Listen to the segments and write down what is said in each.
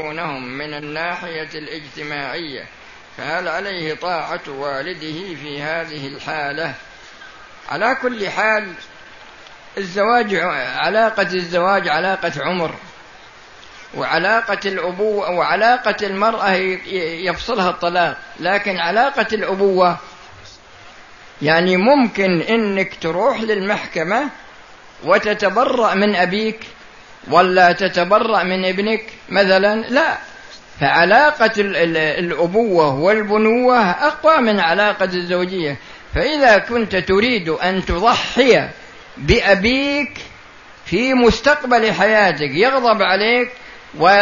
ينفعونهم من الناحية الاجتماعية فهل عليه طاعة والده في هذه الحالة؟ على كل حال الزواج علاقة الزواج علاقة عمر وعلاقة الأبوة وعلاقة المرأة يفصلها الطلاق لكن علاقة الأبوة يعني ممكن إنك تروح للمحكمة وتتبرأ من أبيك ولا تتبرأ من ابنك مثلا لا. فعلاقة الأبوة والبنوة أقوى من علاقة الزوجية. فإذا كنت تريد أن تضحي بأبيك في مستقبل حياتك يغضب عليك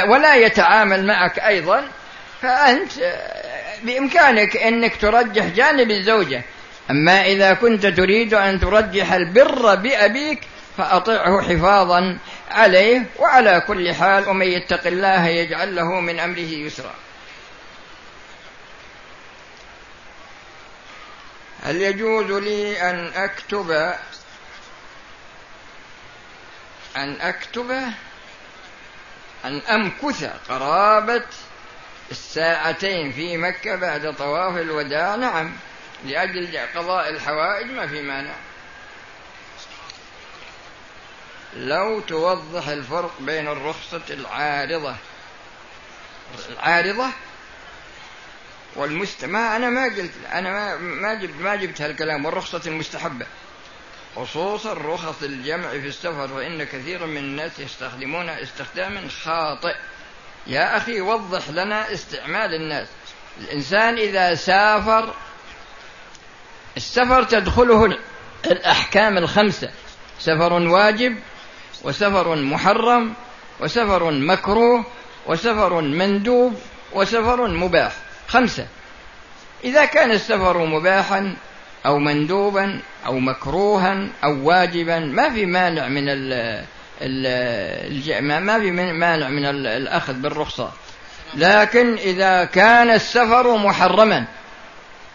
ولا يتعامل معك أيضا فأنت بإمكانك أنك ترجح جانب الزوجة. أما إذا كنت تريد أن ترجح البر بأبيك فأطعه حفاظا عليه وعلى كل حال ومن يتق الله يجعل له من أمره يسرا. هل يجوز لي أن أكتب أن أكتب أن أمكث قرابة الساعتين في مكة بعد طواف الوداع؟ نعم لأجل قضاء الحوائج ما في مانع. لو توضح الفرق بين الرخصة العارضة العارضة والمستمع. أنا ما قلت أنا ما ما جبت ما جبت هالكلام. والرخصة المستحبة. خصوصا رخص الجمع في السفر فإن كثيرا من الناس يستخدمون استخداما خاطئ. يا أخي وضح لنا استعمال الناس. الإنسان إذا سافر السفر تدخله الأحكام الخمسة. سفر واجب وسفر محرم وسفر مكروه وسفر مندوب وسفر مباح. خمسة. إذا كان السفر مباحا أو مندوبا أو مكروها أو واجبا ما في مانع من ال ال ما في مانع من الأخذ بالرخصة. لكن إذا كان السفر محرما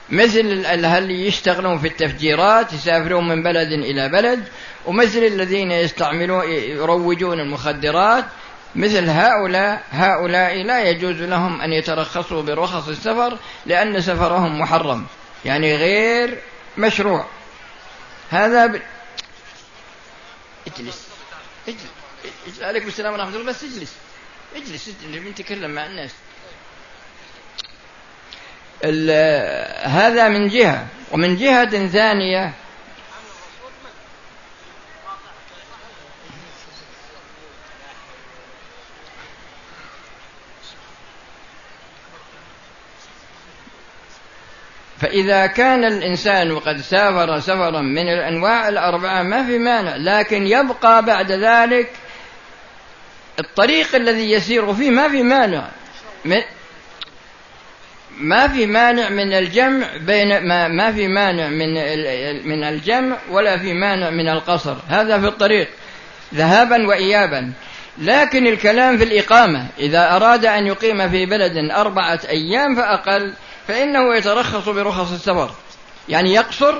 مثل اللي يشتغلون في التفجيرات يسافرون من بلد إلى بلد ومثل الذين يستعملون يروجون المخدرات مثل هؤلاء هؤلاء لا يجوز لهم أن يترخصوا برخص السفر لأن سفرهم محرم يعني غير مشروع. هذا ب... اجلس. اجلس. عليكم السلام ورحمة الله. بس اجلس. اجلس. اجلس. تكلم مع الناس. هذا من جهة. ومن جهة ثانية فإذا كان الإنسان قد سافر سفرا من الأنواع الأربعة ما في مانع لكن يبقى بعد ذلك الطريق الذي يسير فيه ما في مانع. ما في مانع من الجمع بين ما, ما في مانع من من الجمع ولا في مانع من القصر. هذا في الطريق ذهابا وإيابا. لكن الكلام في الإقامة إذا أراد أن يقيم في بلد أربعة أيام فأقل فإنه يترخص برخص السفر. يعني يقصر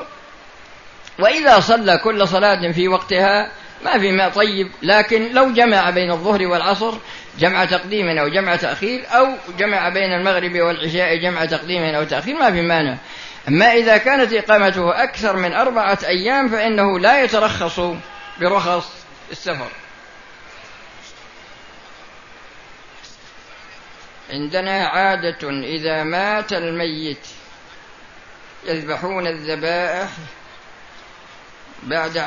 وإذا صلى كل صلاة في وقتها ما في ما طيب لكن لو جمع بين الظهر والعصر جمع تقديم أو جمع تأخير أو جمع بين المغرب والعشاء جمع تقديم أو تأخير ما في مانع. أما إذا كانت إقامته أكثر من أربعة أيام فإنه لا يترخص برخص السفر. عندنا عادة إذا مات الميت يذبحون الذبائح بعد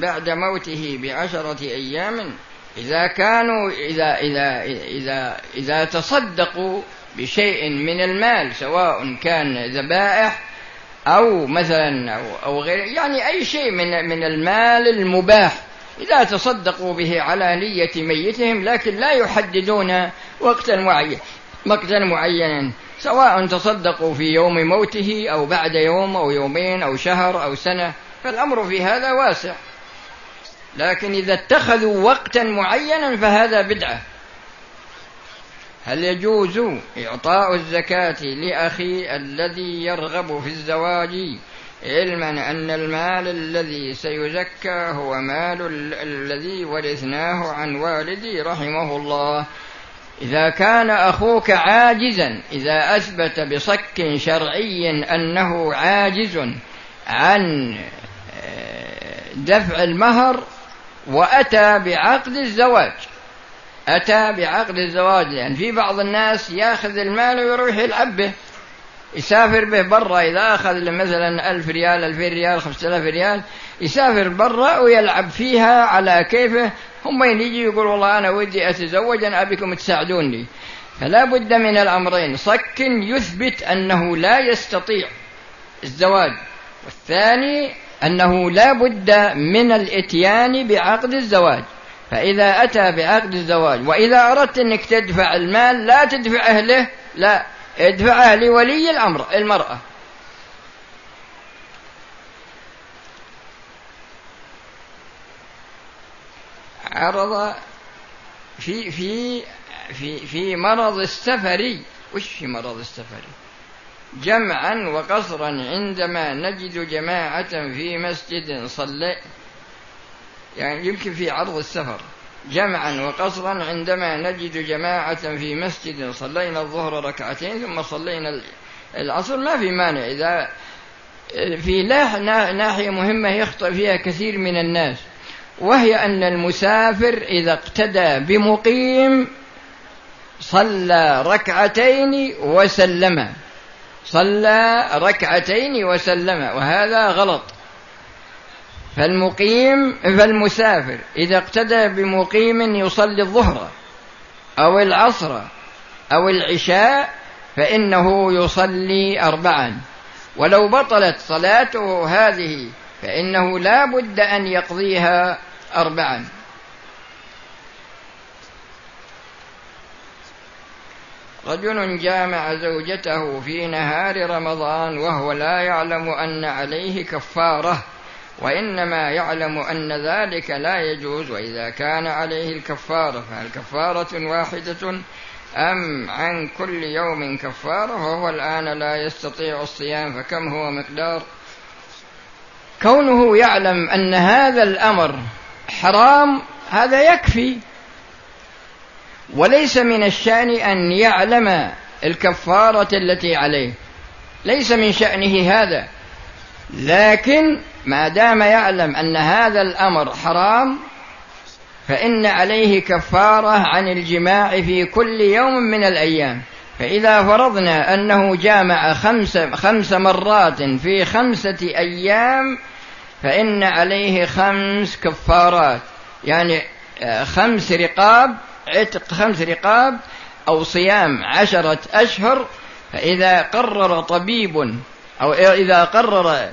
بعد موته بعشرة أيام. إذا كانوا إذا إذا إذا إذا تصدقوا بشيء من المال سواء كان ذبائح أو مثلا أو أو غير يعني أي شيء من من المال المباح. إذا تصدقوا به على نية ميتهم لكن لا يحددون وقتا معين وقتا معينا سواء تصدقوا في يوم موته أو بعد يوم أو يومين أو شهر أو سنة فالأمر في هذا واسع. لكن إذا اتخذوا وقتا معينا فهذا بدعة. هل يجوز إعطاء الزكاة لأخي الذي يرغب في الزواج علما أن المال الذي سيزكى هو مال الذي ورثناه عن والدي رحمه الله. إذا كان أخوك عاجزا إذا أثبت بصك شرعي أنه عاجز عن آه، دفع المهر وأتى بعقد الزواج. أتى بعقد الزواج لأن في بعض الناس يأخذ المال ويروح يلعب به. يسافر به برا إذا أخذ مثلا ألف ريال ألفين ريال خمسة آلاف ريال يسافر برا ويلعب فيها على كيفه. هم يجي يقول والله أنا ودي أتزوج أنا أبيكم تساعدوني. فلا بد من الأمرين. صك يثبت أنه لا يستطيع الزواج. والثاني أنه لا بد من الإتيان بعقد الزواج. فإذا أتى بعقد الزواج وإذا أردت أنك تدفع المال لا تدفع أهله لا. ادفعه لولي الأمر المرأة. عرض في في في في مرض السفر وش في مرض السفر جمعا وقصرا عندما نجد جماعة في مسجد صلي يعني يمكن في عرض السفر. جمعا وقصرا عندما نجد جماعة في مسجد صلينا الظهر ركعتين ثم صلينا العصر. ما في مانع. إذا في ناحية مهمة يخطئ فيها كثير من الناس وهي أن المسافر إذا اقتدى بمقيم صلى ركعتين وسلم. صلى ركعتين وسلم. وهذا غلط. فالمقيم فالمسافر إذا اقتدى بمقيم يصلي الظهر أو العصر أو العشاء فإنه يصلي أربعا. ولو بطلت صلاته هذه فإنه لا بد أن يقضيها أربعا. رجل جامع زوجته في نهار رمضان وهو لا يعلم أن عليه كفارة. وإنما يعلم أن ذلك لا يجوز وإذا كان عليه الكفارة فهل كفارة واحدة أم عن كل يوم كفارة؟ وهو الآن لا يستطيع الصيام فكم هو مقدار؟ كونه يعلم أن هذا الأمر حرام هذا يكفي. وليس من الشأن أن يعلم الكفارة التي عليه ليس من شأنه هذا. لكن ما دام يعلم أن هذا الأمر حرام فإن عليه كفارة عن الجماع في كل يوم من الأيام. فإذا فرضنا أنه جامع خمس, خمس مرات في خمسة أيام فإن عليه خمس كفارات. يعني آه، خمس رقاب عتق خمس رقاب أو صيام عشرة أشهر. فإذا قرر طبيب أو إذا قرر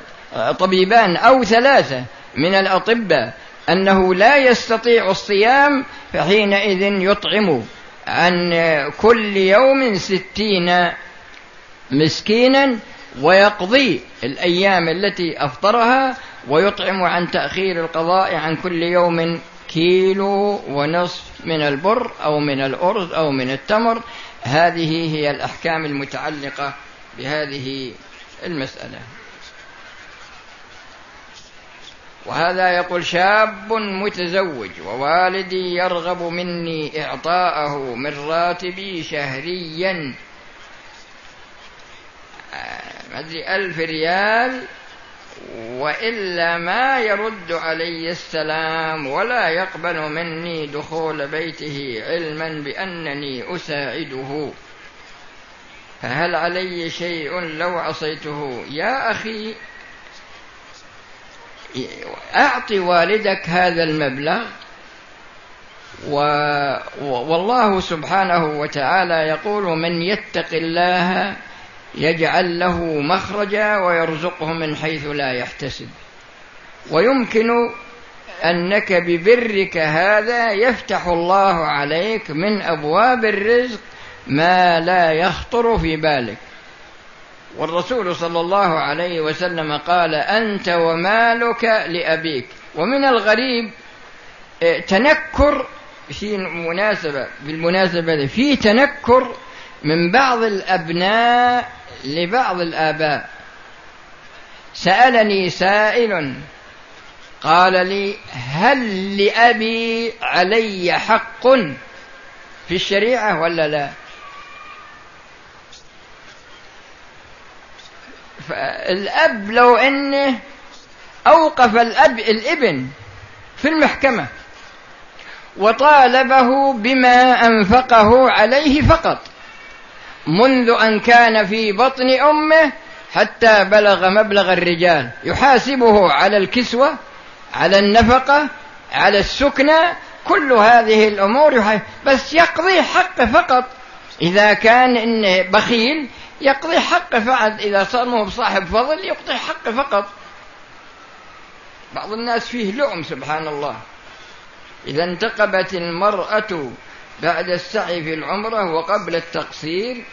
طبيبان أو ثلاثة من الأطباء أنه لا يستطيع الصيام فحينئذ يطعم عن كل يوم ستين مسكينا ويقضي الأيام التي أفطرها ويطعم عن تأخير القضاء عن كل يوم كيلو ونصف من البر أو من الأرز أو من التمر. هذه هي الأحكام المتعلقة بهذه المسألة. وهذا يقول شاب متزوج ووالدي يرغب مني إعطاءه من راتبي شهريا. آه، ما أدري ألف ريال وإلا ما يرد علي السلام ولا يقبل مني دخول بيته علما بأنني أساعده. فهل علي شيء لو عصيته؟ يا أخي أعطي والدك هذا المبلغ و... والله سبحانه وتعالى يقول من يتق الله يجعل له مخرجا ويرزقه من حيث لا يحتسب. ويمكن أنك ببرك هذا يفتح الله عليك من أبواب الرزق ما لا يخطر في بالك. والرسول صلى الله عليه وسلم قال أنت ومالك لأبيك. ومن الغريب آه، تنكر في مناسبه بالمناسبة في تنكر من بعض الأبناء لبعض الآباء. سألني سائل قال لي هل لأبي علي حق في الشريعة ولا لا؟ فالأب لو أنه أوقف الأب الإبن في المحكمة وطالبه بما أنفقه عليه فقط منذ أن كان في بطن أمه حتى بلغ مبلغ الرجال يحاسبه على الكسوة على النفقة على السكنة كل هذه الأمور بس يقضي حق فقط. إذا كان إنه بخيل يقضي حق فقط إذا صار مو بصاحب فضل يقضي حق فقط. بعض الناس فيه لؤم سبحان الله. إذا انتقبت المرأة بعد السعي في العمرة وقبل التقصير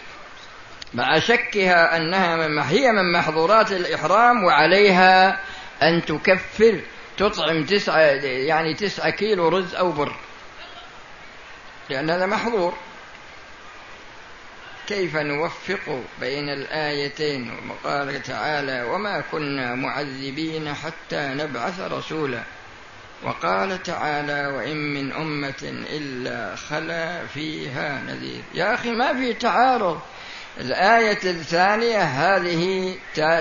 مع شكها أنها من هي من محظورات الإحرام وعليها أن تكفر تطعم تسعة يعني تسعة كيلو رز أو بر. لأن هذا محظور. كيف نوفق بين الآيتين؟ وقال تعالى وما كنا معذبين حتى نبعث رسولا. وقال تعالى وإن من أمة إلا خلا فيها نذير. يا أخي ما في تعارض. الآية الثانية هذه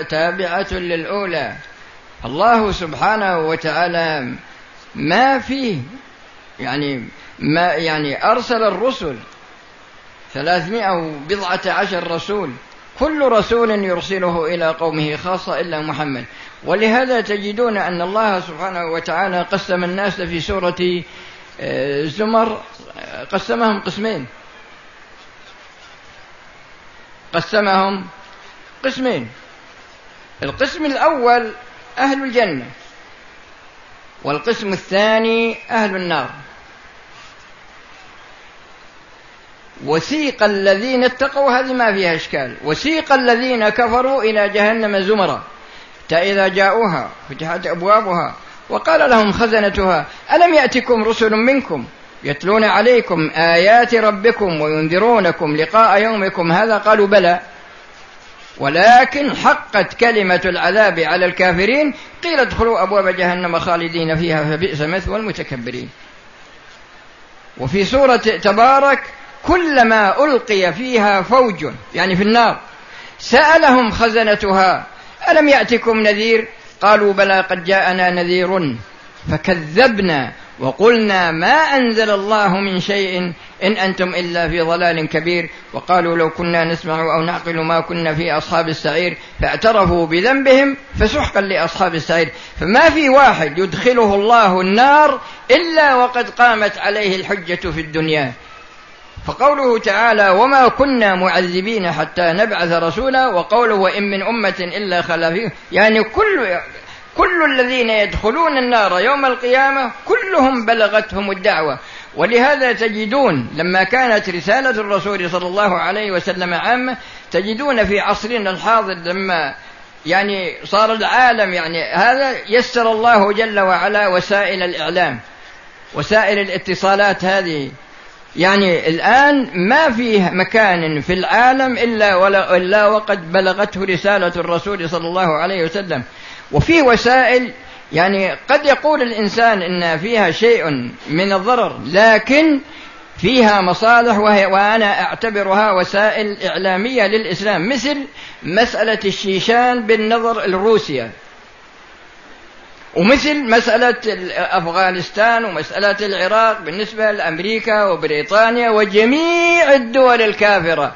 تابعة للأولى. الله سبحانه وتعالى ما فيه يعني ما يعني أرسل الرسل ثلاثمائة وبضعة عشر رسول. كل رسول يرسله إلى قومه خاصة إلا محمد. ولهذا تجدون أن الله سبحانه وتعالى قسم الناس في سورة آه، زمر. قسمهم قسمين. قسمهم قسمين. القسم الأول أهل الجنة والقسم الثاني أهل النار. وسيق الذين اتقوا هذه ما فيها إشكال. وسيق الذين كفروا إلى جهنم زمرا. حتى إذا جاءوها فتحت أبوابها وقال لهم خزنتها ألم يأتكم رسل منكم يتلون عليكم آيات ربكم وينذرونكم لقاء يومكم هذا؟ قالوا بلى. ولكن حقت كلمة العذاب على الكافرين. قيل ادخلوا أبواب جهنم خالدين فيها فبئس مثوى المتكبرين. وفي سورة تبارك كلما ألقي فيها فوج يعني في النار سألهم خزنتها ألم يأتكم نذير؟ قالوا بلى قد جاءنا نذير فكذبنا وقلنا ما أنزل الله من شيء إن أنتم إلا في ضلال كبير. وقالوا لو كنا نسمع أو نعقل ما كنا في أصحاب السعير فاعترفوا بذنبهم فسحقا لأصحاب السعير. فما في واحد يدخله الله النار إلا وقد قامت عليه الحجة في الدنيا. فقوله تعالى وما كنا معذبين حتى نبعث رسولا وقوله وإن من أمة إلا خلا يعني كل كل الذين يدخلون النار يوم القيامة كلهم بلغتهم الدعوة. ولهذا تجدون لما كانت رسالة الرسول صلى الله عليه وسلم عامة تجدون في عصرنا الحاضر لما يعني صار العالم يعني هذا يسر الله جل وعلا وسائل الإعلام وسائل الاتصالات هذه. يعني الآن ما فيه مكان في العالم إلا, ولا إلا وقد بلغته رسالة الرسول صلى الله عليه وسلم. وفي وسائل يعني قد يقول الإنسان إن فيها شيء من الضرر لكن فيها مصالح وهي وأنا أعتبرها وسائل إعلامية للإسلام مثل مسألة الشيشان بالنظر لروسيا ومثل مسألة أفغانستان ومسألة العراق بالنسبة لأمريكا وبريطانيا وجميع الدول الكافرة.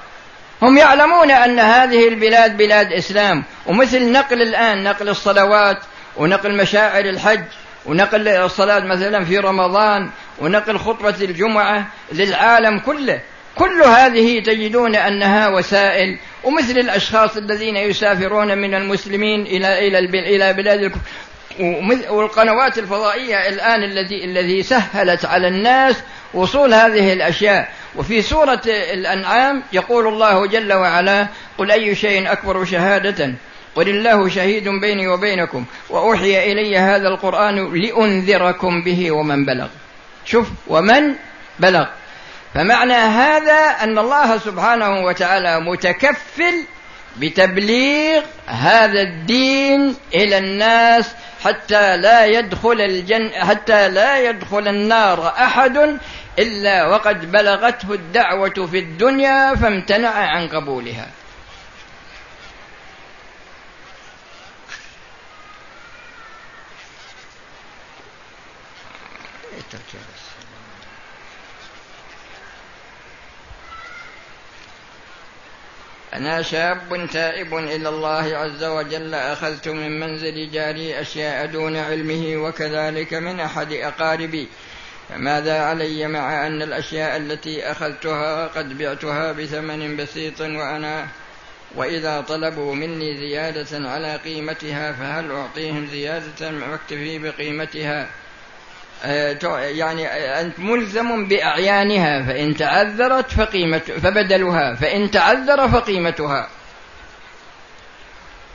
هم يعلمون أن هذه البلاد بلاد إسلام. ومثل نقل الآن نقل الصلوات ونقل مشاعر الحج ونقل الصلاة مثلا في رمضان ونقل خطبة الجمعة للعالم كله. كل هذه تجدون أنها وسائل. ومثل الأشخاص الذين يسافرون من المسلمين إلى إلى إلى بلاد الكفر. والقنوات الفضائية الآن الذي الذي سهلت على الناس وصول هذه الأشياء. وفي سورة الأنعام يقول الله جل وعلا قل أي شيء أكبر شهادة؟ قل الله شهيد بيني وبينكم وأوحي إلي هذا القرآن لأنذركم به ومن بلغ. شوف ومن بلغ. فمعنى هذا أن الله سبحانه وتعالى متكفل بتبليغ هذا الدين إلى الناس حتى لا يدخل الجن حتى لا يدخل النار أحد إلا وقد بلغته الدعوة في الدنيا فامتنع عن قبولها. أنا شاب تائب إلى الله عز وجل أخذت من منزل جاري أشياء دون علمه وكذلك من أحد أقاربي. فماذا علي مع أن الأشياء التي أخذتها قد بعتها بثمن بسيط وأنا وإذا طلبوا مني زيادة على قيمتها فهل أعطيهم زيادة وأكتفي بقيمتها؟ يعني أنت ملزم بأعيانها فإن تعذرت فقيمة فبدلها فإن تعذر فقيمتها.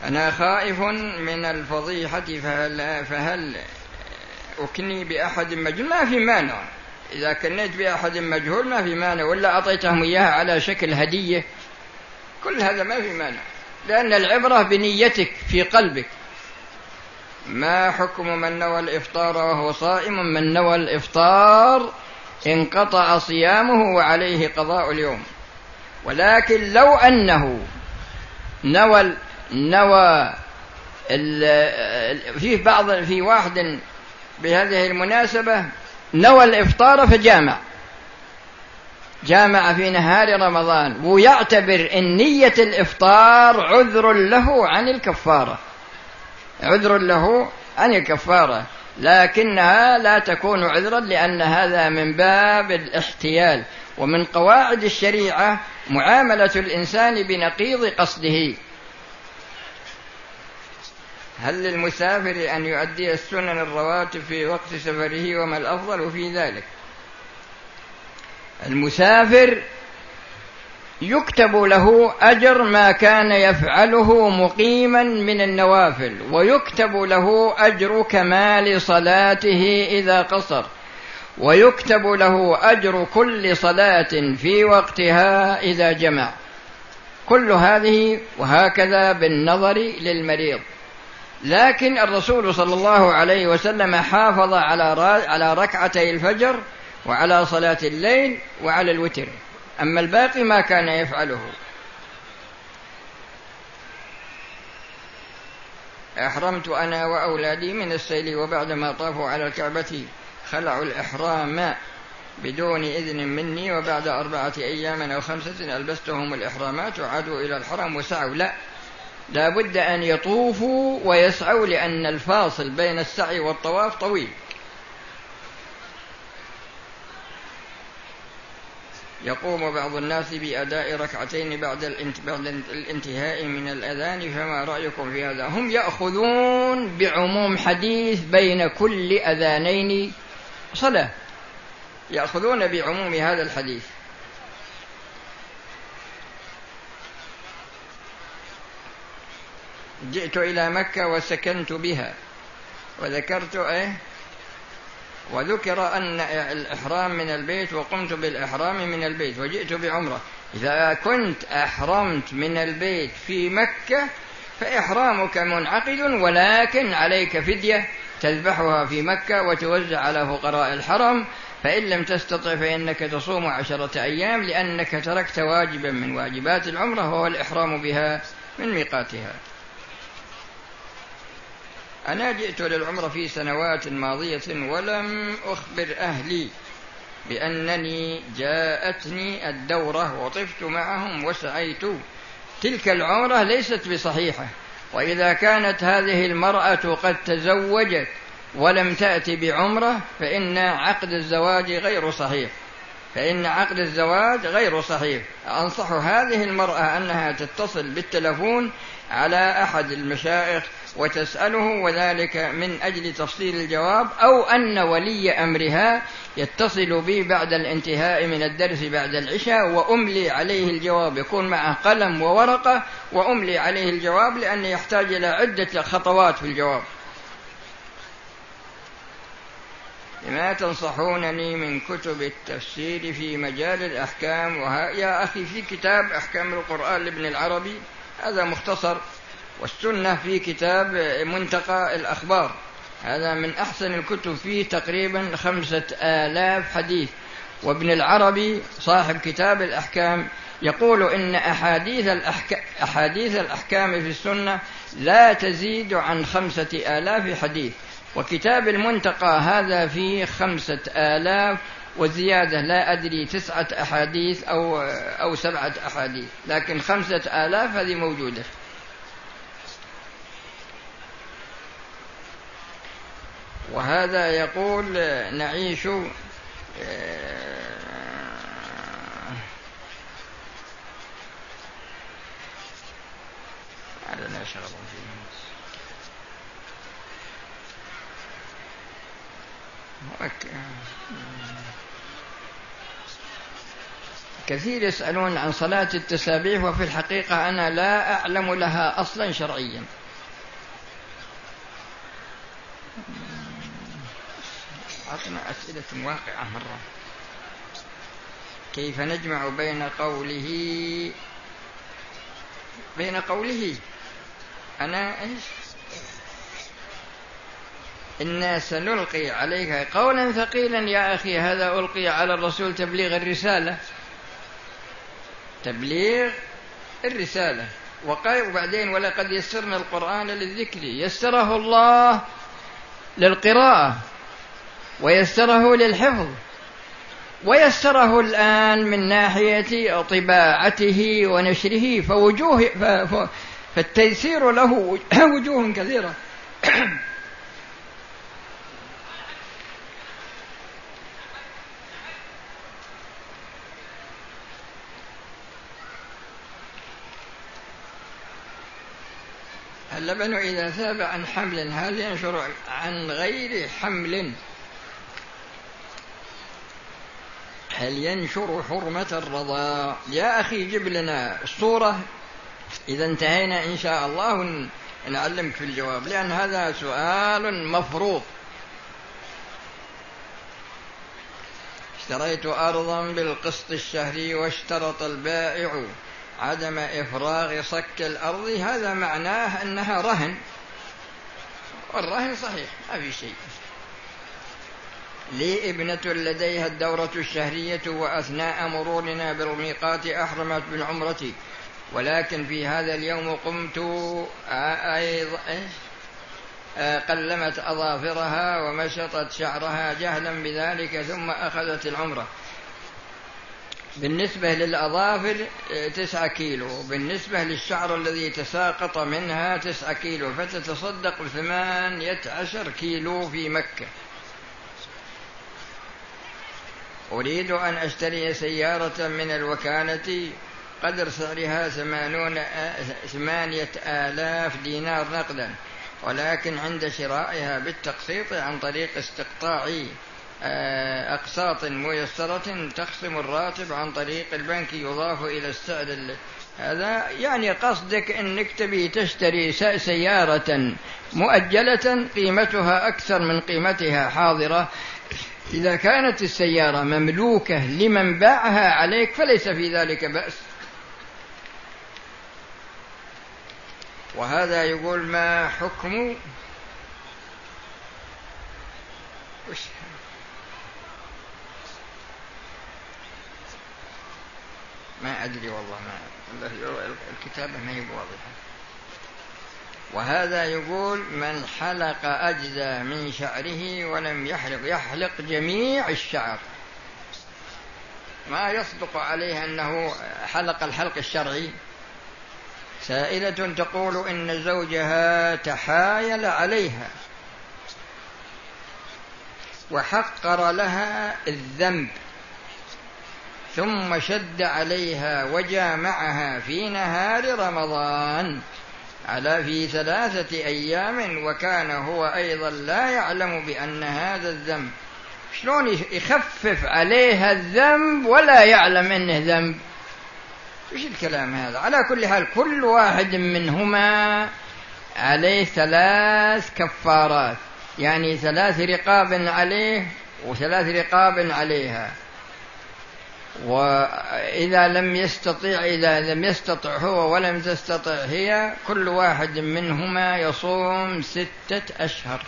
أنا خائف من الفضيحة فهل, فهل أكني بأحد مجهول؟ ما في مانع. إذا كنيت بأحد مجهول ما في مانع ولا أعطيتهم إياها على شكل هدية كل هذا ما في مانع. لأن العبرة بنيتك في قلبك. ما حكم من نوى الإفطار وهو صائم من نوى الإفطار انقطع صيامه وعليه قضاء اليوم. ولكن لو أنه نوى نوى في بعض في واحد بهذه المناسبة نوى الإفطار فجامع. جامع في نهار رمضان ويعتبر إن نية الإفطار عذر له عن الكفارة. عذر له عن الكفارة لكنها لا تكون عذرا لأن هذا من باب الاحتيال. ومن قواعد الشريعة معاملة الإنسان بنقيض قصده. هل للمسافر أن يؤدي السنن الرواتب في وقت سفره وما الأفضل في ذلك؟ المسافر يكتب له أجر ما كان يفعله مقيما من النوافل ويكتب له أجر كمال صلاته إذا قصر ويكتب له أجر كل صلاة في وقتها إذا جمع. كل هذه وهكذا بالنظر للمريض. لكن الرسول صلى الله عليه وسلم حافظ على على ركعتي الفجر وعلى صلاة الليل وعلى الوتر. أما الباقي ما كان يفعله. أحرمت أنا وأولادي من السيل وبعدما طافوا على الكعبة خلعوا الإحرام بدون إذن مني وبعد أربعة أيام أو خمسة ألبستهم الإحرامات وعادوا إلى الحرم وسعوا. لا لا بد أن يطوفوا ويسعوا لأن الفاصل بين السعي والطواف طويل. يقوم بعض الناس بأداء ركعتين بعد الانتهاء من الأذان فما رأيكم في هذا؟ هم يأخذون بعموم حديث بين كل أذانين صلاة. يأخذون بعموم هذا الحديث. جئت إلى مكة وسكنت بها. وذكرت إيه؟ وذكر أن الإحرام من البيت وقمت بالإحرام من البيت وجئت بعمرة. إذا كنت أحرمت من البيت في مكة فإحرامك منعقد ولكن عليك فدية تذبحها في مكة وتوزع على فقراء الحرم. فإن لم تستطع فإنك تصوم عشرة أيام لأنك تركت واجبا من واجبات العمرة وهو الإحرام بها من ميقاتها. أنا جئت للعمرة في سنوات ماضية ولم أخبر أهلي بأنني جاءتني الدورة وطفت معهم وسعيت. تلك العمرة ليست بصحيحة وإذا كانت هذه المرأة قد تزوجت ولم تأتي بعمرة فإن عقد الزواج غير صحيح. فإن عقد الزواج غير صحيح. أنصح هذه المرأة أنها تتصل بالتلفون على أحد المشايخ وتسأله وذلك من أجل تفصيل الجواب أو أن ولي أمرها يتصل بي بعد الانتهاء من الدرس بعد العشاء وأملي عليه الجواب. يكون معه قلم وورقة وأملي عليه الجواب لأنه يحتاج إلى عدة خطوات في الجواب. لما تنصحونني من كتب التفسير في مجال الأحكام؟ وها يا أخي في كتاب أحكام القرآن لابن العربي هذا مختصر والسنة في كتاب منتقى الأخبار. هذا من أحسن الكتب فيه تقريبا خمسة آلاف حديث. وابن العربي صاحب كتاب الأحكام يقول إن أحاديث الأحكام, أحاديث الأحكام في السنة لا تزيد عن خمسة آلاف حديث. وكتاب المنتقى هذا فيه خمسة آلاف وزيادة لا أدري تسعة أحاديث أو أو سبعة أحاديث لكن خمسة آلاف هذه موجودة. وهذا يقول نعيش لا شغل كثير يسألون عن صلاة التسابيح وفي الحقيقة أنا لا أعلم لها أصلا شرعيا. أعطنا أسئلة واقعة مرة. كيف نجمع بين قوله بين قوله؟ أنا إيش؟ إنا سنلقي عليك قولا ثقيلا يا أخي هذا ألقي على الرسول تبليغ الرسالة. تبليغ الرسالة. وبعدين ولقد يسرنا القرآن للذكر. يسره الله للقراءة ويسره للحفظ ويسره الآن من ناحية طباعته ونشره فوجوه فالتيسير له وجوه كثيرة. اللبن إذا ثاب عن حمل هل ينشر عن غير حمل؟ هل ينشر حرمة الرضاع يا أخي جب لنا الصورة. إذا انتهينا إن شاء الله نعلمك في الجواب لأن هذا سؤال مفروض. اشتريت أرضا بالقسط الشهري واشترط البائع. عدم إفراغ صك الأرض هذا معناه أنها رهن. والرهن صحيح ما في شيء. لي ابنة لديها الدورة الشهرية وأثناء مرورنا بالميقات أحرمت بالعمرة. ولكن في هذا اليوم قمت أيضا قلمت أظافرها ومشطت شعرها جهلا بذلك ثم أخذت العمرة. بالنسبة للأظافر تسعة كيلو. بالنسبة للشعر الذي تساقط منها تسعة كيلو. فتتصدق بثمانية عشر كيلو في مكة. أريد أن أشتري سيارة من الوكالة قدر سعرها ثمانون ثمانية آلاف دينار نقدا. ولكن عند شرائها بالتقسيط عن طريق استقطاع آه، أقساط ميسرة تخصم الراتب عن طريق البنك يضاف إلى السعر هذا يعني قصدك أنك تبي تشتري سيارة مؤجلة قيمتها أكثر من قيمتها حاضرة. إذا كانت السيارة مملوكة لمن باعها عليك فليس في ذلك بأس. وهذا يقول ما حكم؟ وش ما أدري والله ما الكتابة ما هي واضحة. وهذا يقول من حلق أجزاء من شعره ولم يحلق يحلق جميع الشعر. ما يصدق عليه أنه حلق الحلق الشرعي. سائلة تقول إن زوجها تحايل عليها وحقر لها الذنب. ثم شد عليها وجامعها في نهار رمضان. على في ثلاثة أيام وكان هو أيضا لا يعلم بأن هذا الذنب. شلون يخفف عليها الذنب ولا يعلم أنه ذنب؟ وش الكلام هذا؟ على كل حال كل واحد منهما عليه ثلاث كفارات. يعني ثلاث رقاب عليه وثلاث رقاب عليها. وإذا لم يستطيع إذا لم يستطع هو ولم تستطع هي كل واحد منهما يصوم ستة أشهر.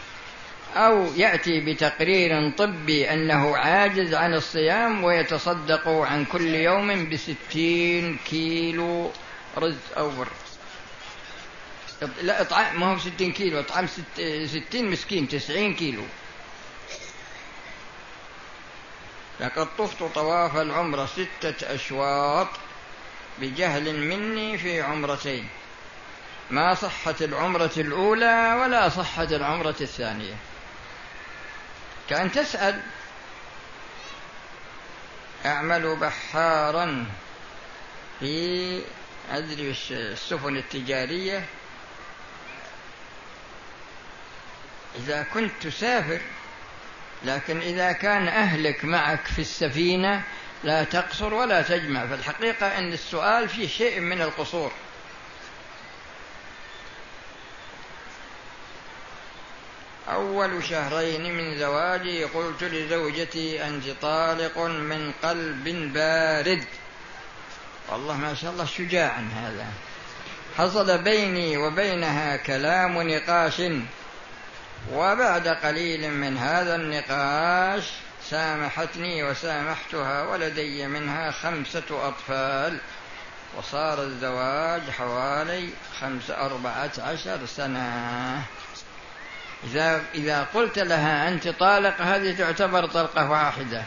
أو يأتي بتقرير طبي أنه عاجز عن الصيام ويتصدق عن كل يوم بستين كيلو رز أو بر لا إطعام ما هو ستين كيلو إطعام ستين مسكين تسعين كيلو. لقد طفت طواف العمرة ستة أشواط بجهل مني في عمرتين. ما صحت العمرة الأولى ولا صحت العمرة الثانية. كأن تسأل أعمل بحارا في أدري السفن التجارية. إذا كنت تسافر لكن إذا كان أهلك معك في السفينة لا تقصر ولا تجمع في الحقيقة أن السؤال فيه شيء من القصور. أول شهرين من زواجي قلت لزوجتي أنت طالق من قلب بارد. والله ما شاء الله شجاع هذا. حصل بيني وبينها كلام نقاش. وبعد قليل من هذا النقاش سامحتني وسامحتها ولدي منها خمسة أطفال وصار الزواج حوالي خمس أربعة عشر سنة. إذا إذا قلت لها أنت طالق هذه تعتبر طلقة واحدة.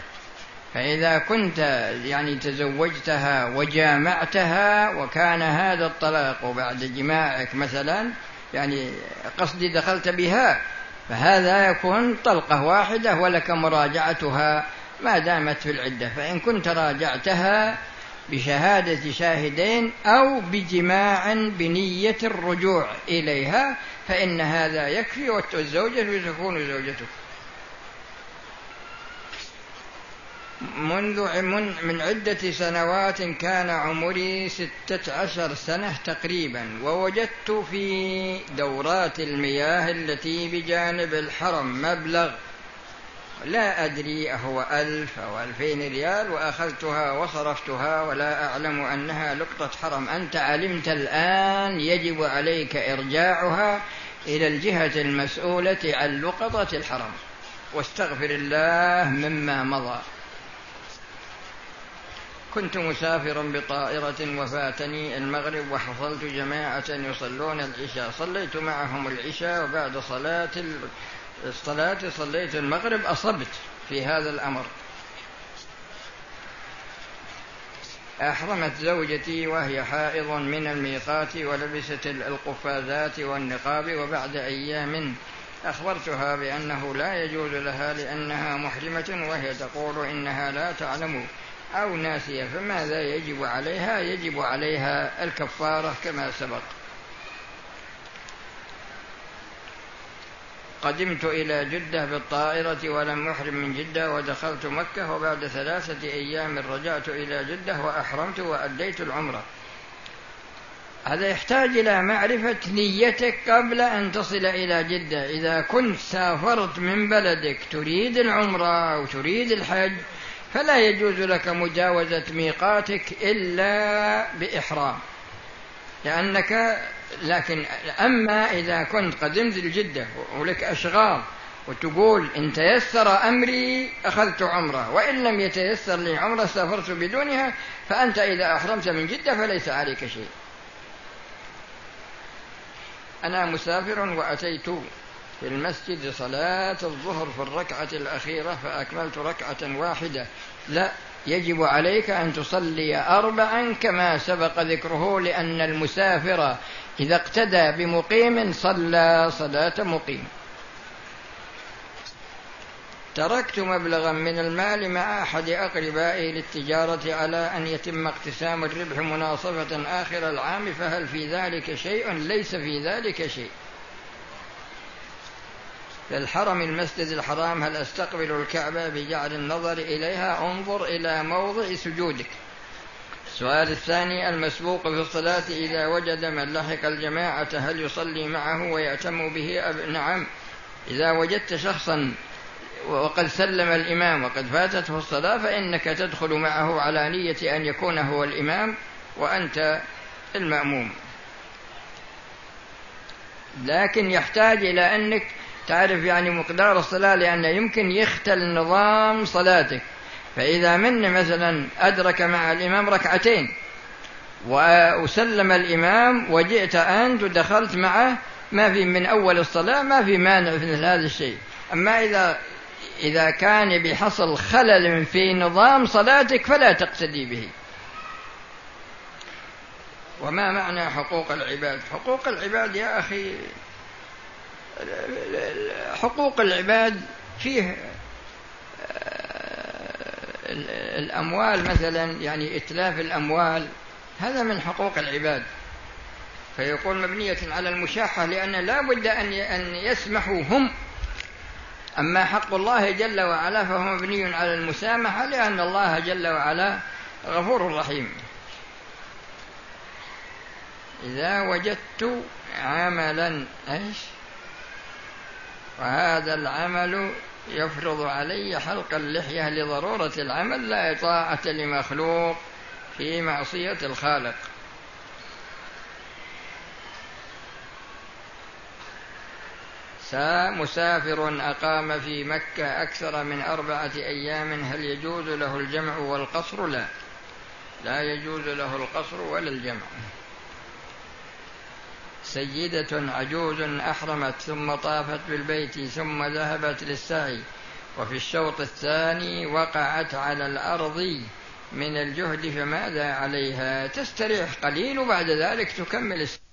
فإذا كنت يعني تزوجتها وجامعتها وكان هذا الطلاق بعد جماعك مثلا يعني قصدي دخلت بها فهذا يكون طلقة واحدة ولك مراجعتها ما دامت في العدة فإن كنت راجعتها بشهادة شاهدين أو بجماع بنية الرجوع إليها فإن هذا يكفي والزوجة تكون زوجتك. منذ من, عدة سنوات كان عمري ستة عشر سنة تقريبا ووجدت في دورات المياه التي بجانب الحرم مبلغ لا أدري أهو ألف أو ألفين ريال وأخذتها وصرفتها ولا أعلم أنها لقطة حرم. أنت علمت الآن يجب عليك إرجاعها إلى الجهة المسؤولة عن لقطة الحرم. واستغفر الله مما مضى. كنت مسافرا بطائرة وفاتني المغرب وحصلت جماعة يصلون العشاء. صليت معهم العشاء وبعد صلاة الصلاة صليت المغرب أصبت في هذا الأمر. أحرمت زوجتي وهي حائض من الميقات ولبست القفازات والنقاب وبعد أيام أخبرتها بأنه لا يجوز لها لأنها محرمة وهي تقول إنها لا تعلم أو ناسية فماذا يجب عليها؟ يجب عليها الكفارة كما سبق. قدمت إلى جدة بالطائرة ولم أحرم من جدة ودخلت مكة وبعد ثلاثة أيام رجعت إلى جدة وأحرمت وأديت العمرة. هذا يحتاج إلى معرفة نيتك قبل أن تصل إلى جدة. إذا كنت سافرت من بلدك تريد العمرة أو تريد الحج فلا يجوز لك مجاوزة ميقاتك إلا بإحرام لأنك لكن أما إذا كنت قدمت لجدة ولك أشغال وتقول إن تيسر أمري أخذت عمرة وإن لم يتيسر لي عمرة سافرت بدونها فأنت إذا أحرمت من جدة فليس عليك شيء. أنا مسافر وأتيت في المسجد صلاة الظهر في الركعة الأخيرة فأكملت ركعة واحدة. لا يجب عليك أن تصلي أربعا كما سبق ذكره لأن المسافر إذا اقتدى بمقيم صلى صلاة مقيم. تركت مبلغا من المال مع أحد أقربائي للتجارة على أن يتم اقتسام الربح مناصفة آخر العام فهل في ذلك شيء؟ ليس في ذلك شيء. للحرم المسجد الحرام هل أستقبل الكعبة بجعل النظر إليها؟ انظر إلى موضع سجودك. السؤال الثاني المسبوق في الصلاة إذا وجد من لحق الجماعة هل يصلي معه ويأتم به أب... نعم. إذا وجدت شخصا وقد سلم الإمام وقد فاتته الصلاة فإنك تدخل معه على نية أن يكون هو الإمام وأنت المأموم. لكن يحتاج إلى أنك تعرف يعني مقدار الصلاة لأنه يمكن يختل نظام صلاتك. فإذا من مثلا أدرك مع الإمام ركعتين وسلم الإمام وجئت أنت ودخلت معه ما في من أول الصلاة ما في مانع في مثل هذا الشيء. أما إذا إذا كان بحصل خلل في نظام صلاتك فلا تقتدي به. وما معنى حقوق العباد؟ حقوق العباد يا أخي حقوق العباد فيه الأموال مثلا يعني إتلاف الأموال هذا من حقوق العباد. فيقول مبنية على المشاحة لأن لا بد أن أن يسمحوا هم. أما حق الله جل وعلا فهو مبني على المسامحة لأن الله جل وعلا غفور رحيم. إذا وجدت عملا إيش؟ وهذا العمل يفرض علي حلق اللحية لضرورة العمل لا طاعة لمخلوق في معصية الخالق. مسافر أقام في مكة أكثر من أربعة أيام هل يجوز له الجمع والقصر؟ لا. لا يجوز له القصر ولا الجمع. سيدة عجوز أحرمت ثم طافت بالبيت ثم ذهبت للسعي. وفي الشوط الثاني وقعت على الأرض. من الجهد فماذا عليها؟ تستريح قليل وبعد ذلك تكمل السعي.